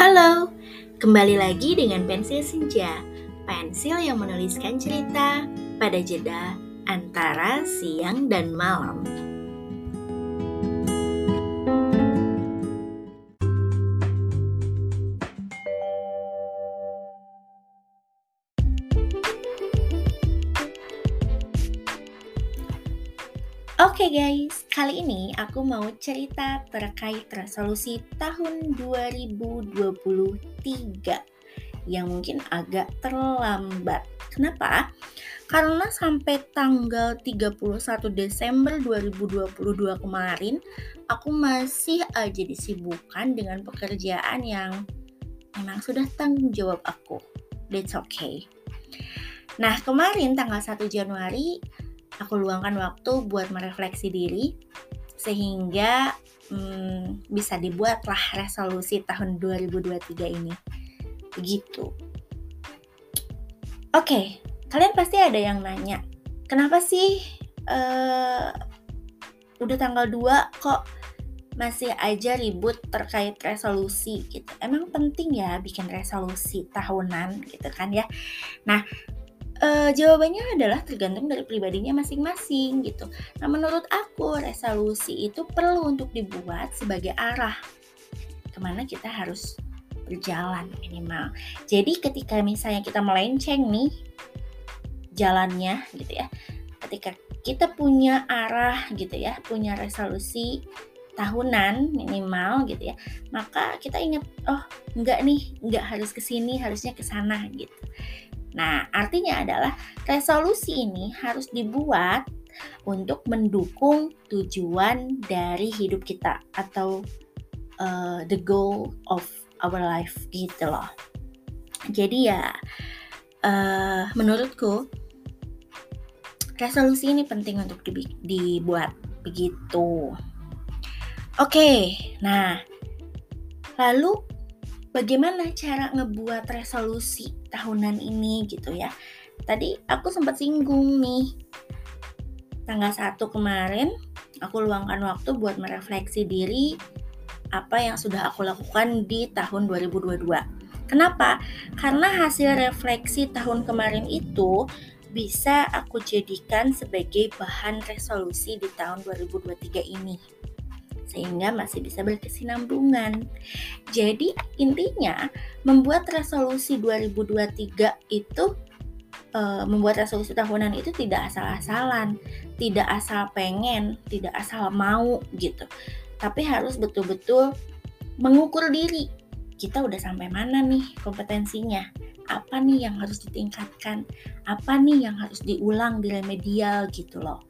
Halo, kembali lagi dengan pensil senja, pensil yang menuliskan cerita pada jeda antara siang dan malam. Guys, kali ini aku mau cerita terkait resolusi tahun 2023 yang mungkin agak terlambat. Kenapa? Karena sampai tanggal 31 Desember 2022 kemarin aku masih aja disibukkan dengan pekerjaan yang memang sudah tanggung jawab aku. That's okay. Nah, kemarin tanggal 1 Januari aku luangkan waktu buat merefleksi diri sehingga hmm, bisa dibuatlah resolusi tahun 2023 ini. Begitu. Oke, okay, kalian pasti ada yang nanya, kenapa sih uh, udah tanggal 2 kok masih aja ribut terkait resolusi gitu. Emang penting ya bikin resolusi tahunan gitu kan ya. Nah, Uh, jawabannya adalah tergantung dari pribadinya masing-masing gitu. Nah, menurut aku resolusi itu perlu untuk dibuat sebagai arah ke mana kita harus berjalan minimal. Jadi ketika misalnya kita melenceng nih jalannya gitu ya, ketika kita punya arah gitu ya, punya resolusi tahunan minimal gitu ya, maka kita ingat oh enggak nih, enggak harus ke sini, harusnya ke sana gitu. Nah, artinya adalah resolusi ini harus dibuat untuk mendukung tujuan dari hidup kita atau uh, the goal of our life gitu loh. Jadi ya uh, menurutku resolusi ini penting untuk dibuat begitu. Oke, okay, nah lalu bagaimana cara ngebuat resolusi tahunan ini gitu ya. Tadi aku sempat singgung nih. Tanggal 1 kemarin aku luangkan waktu buat merefleksi diri apa yang sudah aku lakukan di tahun 2022. Kenapa? Karena hasil refleksi tahun kemarin itu bisa aku jadikan sebagai bahan resolusi di tahun 2023 ini sehingga masih bisa berkesinambungan. Jadi intinya membuat resolusi 2023 itu uh, membuat resolusi tahunan itu tidak asal-asalan, tidak asal pengen, tidak asal mau gitu. Tapi harus betul-betul mengukur diri. Kita udah sampai mana nih kompetensinya? Apa nih yang harus ditingkatkan? Apa nih yang harus diulang di remedial gitu loh.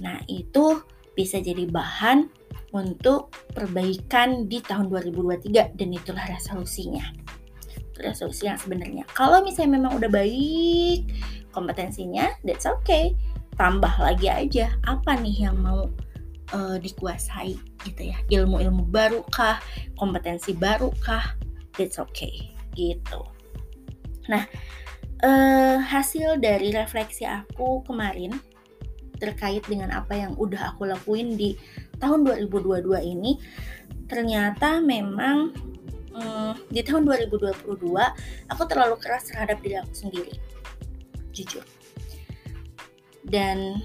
Nah, itu bisa jadi bahan untuk perbaikan di tahun 2023 dan itulah resolusinya. Resolusi yang sebenarnya. Kalau misalnya memang udah baik kompetensinya, that's okay. Tambah lagi aja apa nih yang mau uh, dikuasai gitu ya. Ilmu-ilmu baru kah, kompetensi baru kah, that's okay gitu. Nah, uh, hasil dari refleksi aku kemarin terkait dengan apa yang udah aku lakuin di tahun 2022 ini ternyata memang hmm, di tahun 2022 aku terlalu keras terhadap diri aku sendiri. Jujur. Dan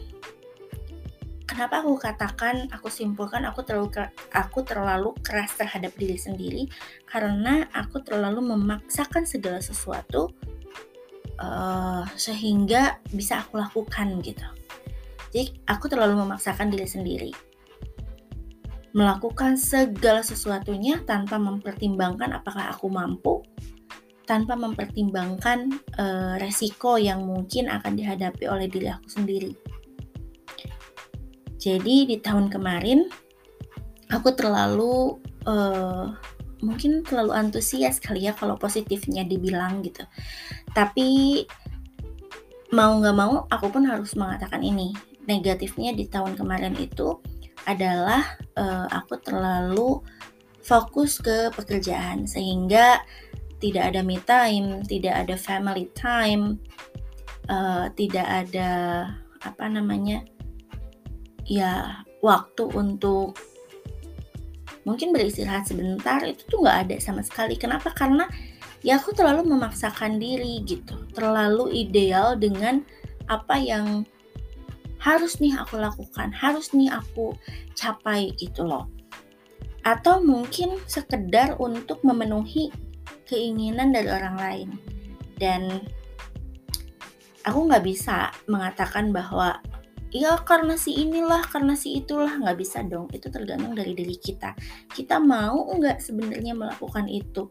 kenapa aku katakan aku simpulkan aku terlalu aku terlalu keras terhadap diri sendiri? Karena aku terlalu memaksakan segala sesuatu uh, sehingga bisa aku lakukan gitu. Jadi aku terlalu memaksakan diri sendiri melakukan segala sesuatunya tanpa mempertimbangkan apakah aku mampu, tanpa mempertimbangkan uh, resiko yang mungkin akan dihadapi oleh diri aku sendiri. Jadi di tahun kemarin aku terlalu uh, mungkin terlalu antusias kali ya kalau positifnya dibilang gitu. Tapi mau nggak mau aku pun harus mengatakan ini negatifnya di tahun kemarin itu adalah uh, aku terlalu fokus ke pekerjaan. Sehingga tidak ada me time, tidak ada family time, uh, tidak ada apa namanya ya waktu untuk mungkin beristirahat sebentar itu tuh nggak ada sama sekali. Kenapa? Karena ya aku terlalu memaksakan diri gitu. Terlalu ideal dengan apa yang harus nih aku lakukan harus nih aku capai gitu loh. Atau mungkin sekedar untuk memenuhi keinginan dari orang lain. Dan aku nggak bisa mengatakan bahwa ya karena si inilah karena si itulah. Nggak bisa dong itu tergantung dari diri kita. Kita mau nggak sebenarnya melakukan itu?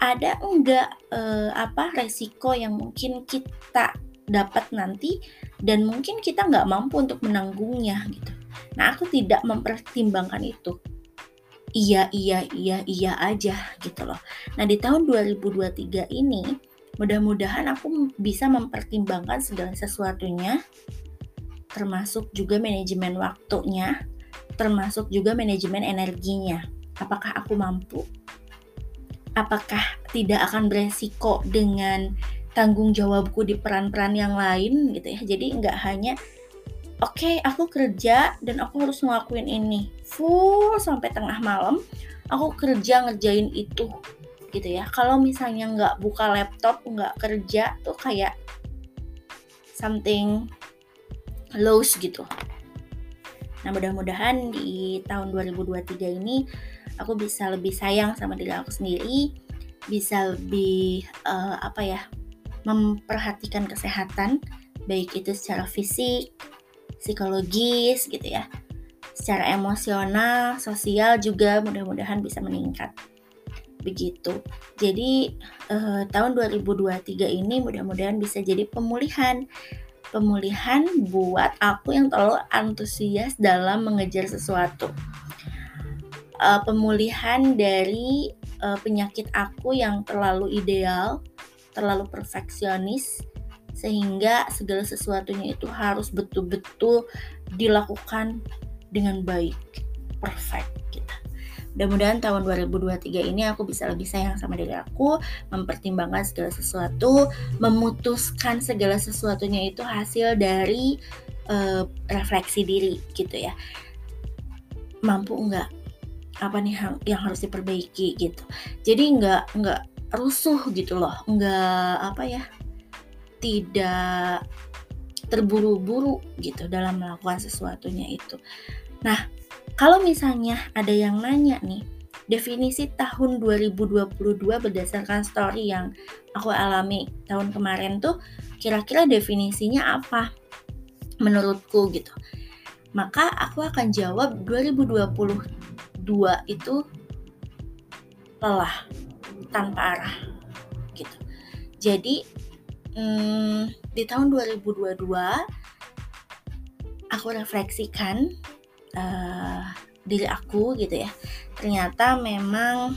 Ada enggak eh, apa resiko yang mungkin kita dapat nanti dan mungkin kita nggak mampu untuk menanggungnya gitu nah aku tidak mempertimbangkan itu iya iya iya iya aja gitu loh nah di tahun 2023 ini Mudah-mudahan aku bisa mempertimbangkan segala sesuatunya, termasuk juga manajemen waktunya, termasuk juga manajemen energinya. Apakah aku mampu? Apakah tidak akan beresiko dengan tanggung jawabku di peran-peran yang lain gitu ya. Jadi nggak hanya oke okay, aku kerja dan aku harus ngelakuin ini full sampai tengah malam aku kerja ngerjain itu gitu ya kalau misalnya nggak buka laptop nggak kerja tuh kayak something loose gitu nah mudah-mudahan di tahun 2023 ini aku bisa lebih sayang sama diri aku sendiri bisa lebih uh, apa ya memperhatikan kesehatan baik itu secara fisik psikologis gitu ya secara emosional sosial juga mudah-mudahan bisa meningkat begitu. Jadi uh, tahun 2023 ini mudah-mudahan bisa jadi pemulihan pemulihan buat aku yang terlalu antusias dalam mengejar sesuatu. Uh, pemulihan dari uh, penyakit aku yang terlalu ideal, terlalu perfeksionis sehingga segala sesuatunya itu harus betul-betul dilakukan dengan baik, perfect gitu. Mudah-mudahan tahun 2023 ini aku bisa lebih sayang sama diri aku, mempertimbangkan segala sesuatu, memutuskan segala sesuatunya itu hasil dari uh, refleksi diri gitu ya. Mampu enggak? Apa nih yang, harus diperbaiki gitu. Jadi enggak enggak rusuh gitu loh, enggak apa ya? Tidak terburu-buru gitu dalam melakukan sesuatunya itu. Nah, kalau misalnya ada yang nanya nih, definisi tahun 2022 berdasarkan story yang aku alami tahun kemarin tuh kira-kira definisinya apa menurutku gitu. Maka aku akan jawab 2022 itu lelah tanpa arah gitu. Jadi hmm, di tahun 2022 aku refleksikan uh, diri aku gitu ya ternyata memang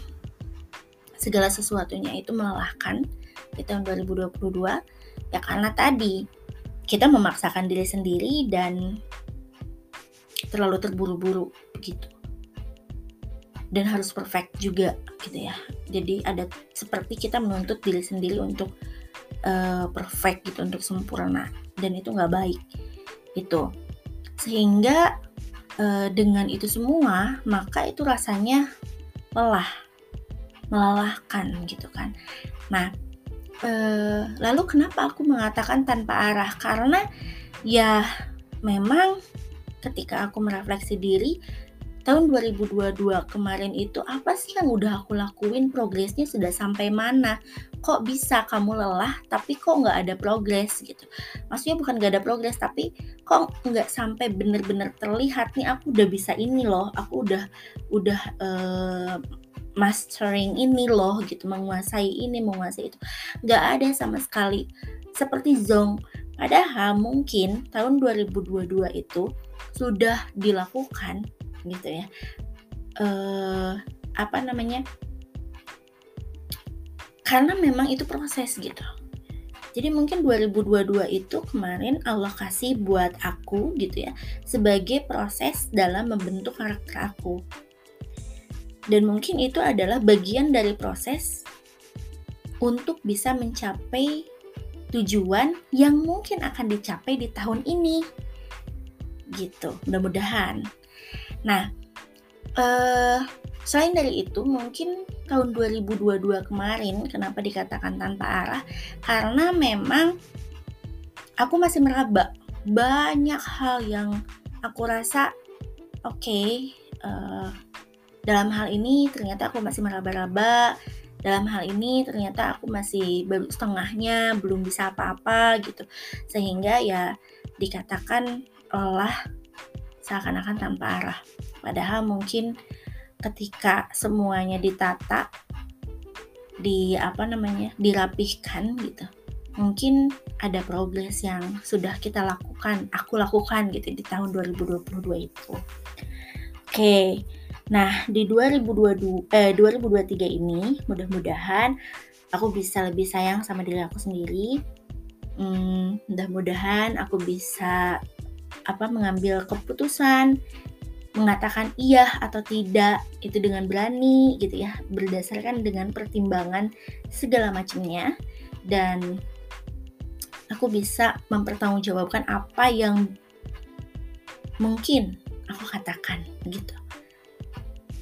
segala sesuatunya itu melelahkan di tahun 2022 ya karena tadi kita memaksakan diri sendiri dan terlalu terburu-buru begitu dan harus perfect juga gitu ya. Jadi ada seperti kita menuntut diri sendiri untuk uh, perfect gitu untuk sempurna dan itu nggak baik itu sehingga e, dengan itu semua maka itu rasanya lelah melelahkan gitu kan. Nah e, lalu kenapa aku mengatakan tanpa arah? Karena ya memang ketika aku merefleksi diri tahun 2022 kemarin itu apa sih yang udah aku lakuin? Progresnya sudah sampai mana? Kok bisa kamu lelah tapi kok nggak ada progres gitu? Maksudnya bukan nggak ada progres tapi kok nggak sampai bener-bener terlihat nih aku udah bisa ini loh aku udah udah uh, mastering ini loh gitu menguasai ini menguasai itu. Nggak ada sama sekali. Seperti zong. Padahal mungkin tahun 2022 itu sudah dilakukan gitu ya. Uh, apa namanya? Karena memang itu proses gitu. Jadi mungkin 2022 itu kemarin Allah kasih buat aku gitu ya sebagai proses dalam membentuk karakter aku. Dan mungkin itu adalah bagian dari proses untuk bisa mencapai tujuan yang mungkin akan dicapai di tahun ini. Gitu mudah-mudahan Nah, uh, selain dari itu mungkin tahun 2022 kemarin kenapa dikatakan tanpa arah? Karena memang aku masih meraba. Banyak hal yang aku rasa oke okay, uh, eh, dalam hal ini ternyata aku masih meraba-raba. Dalam hal ini ternyata aku masih baru setengahnya belum bisa apa-apa gitu. Sehingga ya dikatakan lelah seakan-akan tanpa arah. Padahal mungkin ketika semuanya ditata di apa namanya dirapihkan gitu mungkin ada progres yang sudah kita lakukan aku lakukan gitu di tahun 2022 itu. Oke nah di 2022 eh 2023 ini mudah-mudahan aku bisa lebih sayang sama diri aku sendiri. Hmm, mudah-mudahan aku bisa apa mengambil keputusan mengatakan iya atau tidak itu dengan berani gitu ya. Berdasarkan dengan pertimbangan segala macamnya. Dan aku bisa mempertanggungjawabkan apa yang mungkin aku katakan gitu.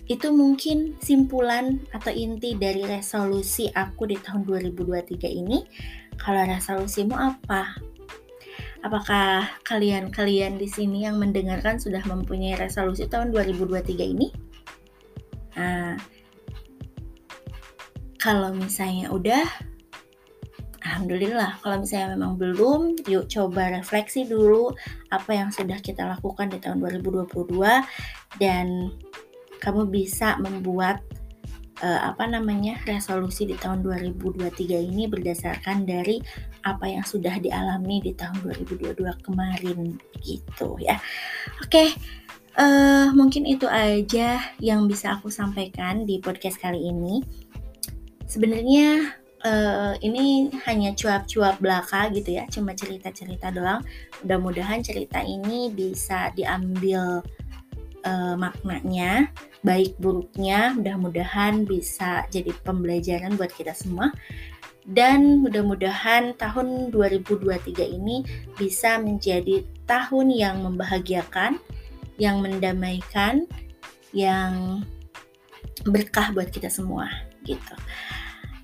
Itu mungkin simpulan atau inti dari resolusi aku di tahun 2023 ini. Kalau resolusimu apa Apakah kalian-kalian di sini yang mendengarkan sudah mempunyai resolusi tahun 2023 ini? Nah, kalau misalnya udah, Alhamdulillah. Kalau misalnya memang belum, yuk coba refleksi dulu apa yang sudah kita lakukan di tahun 2022 dan kamu bisa membuat uh, apa namanya resolusi di tahun 2023 ini berdasarkan dari apa yang sudah dialami di tahun 2022 kemarin gitu ya. Oke, uh, mungkin itu aja yang bisa aku sampaikan di podcast kali ini. Sebenarnya uh, ini hanya cuap-cuap belaka gitu ya, cuma cerita-cerita doang. Mudah-mudahan cerita ini bisa diambil uh, maknanya, baik buruknya, mudah-mudahan bisa jadi pembelajaran buat kita semua dan mudah-mudahan tahun 2023 ini bisa menjadi tahun yang membahagiakan, yang mendamaikan, yang berkah buat kita semua gitu.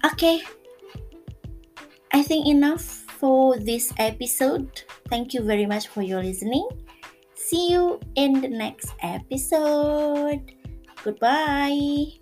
Oke. Okay. I think enough for this episode. Thank you very much for your listening. See you in the next episode. Goodbye.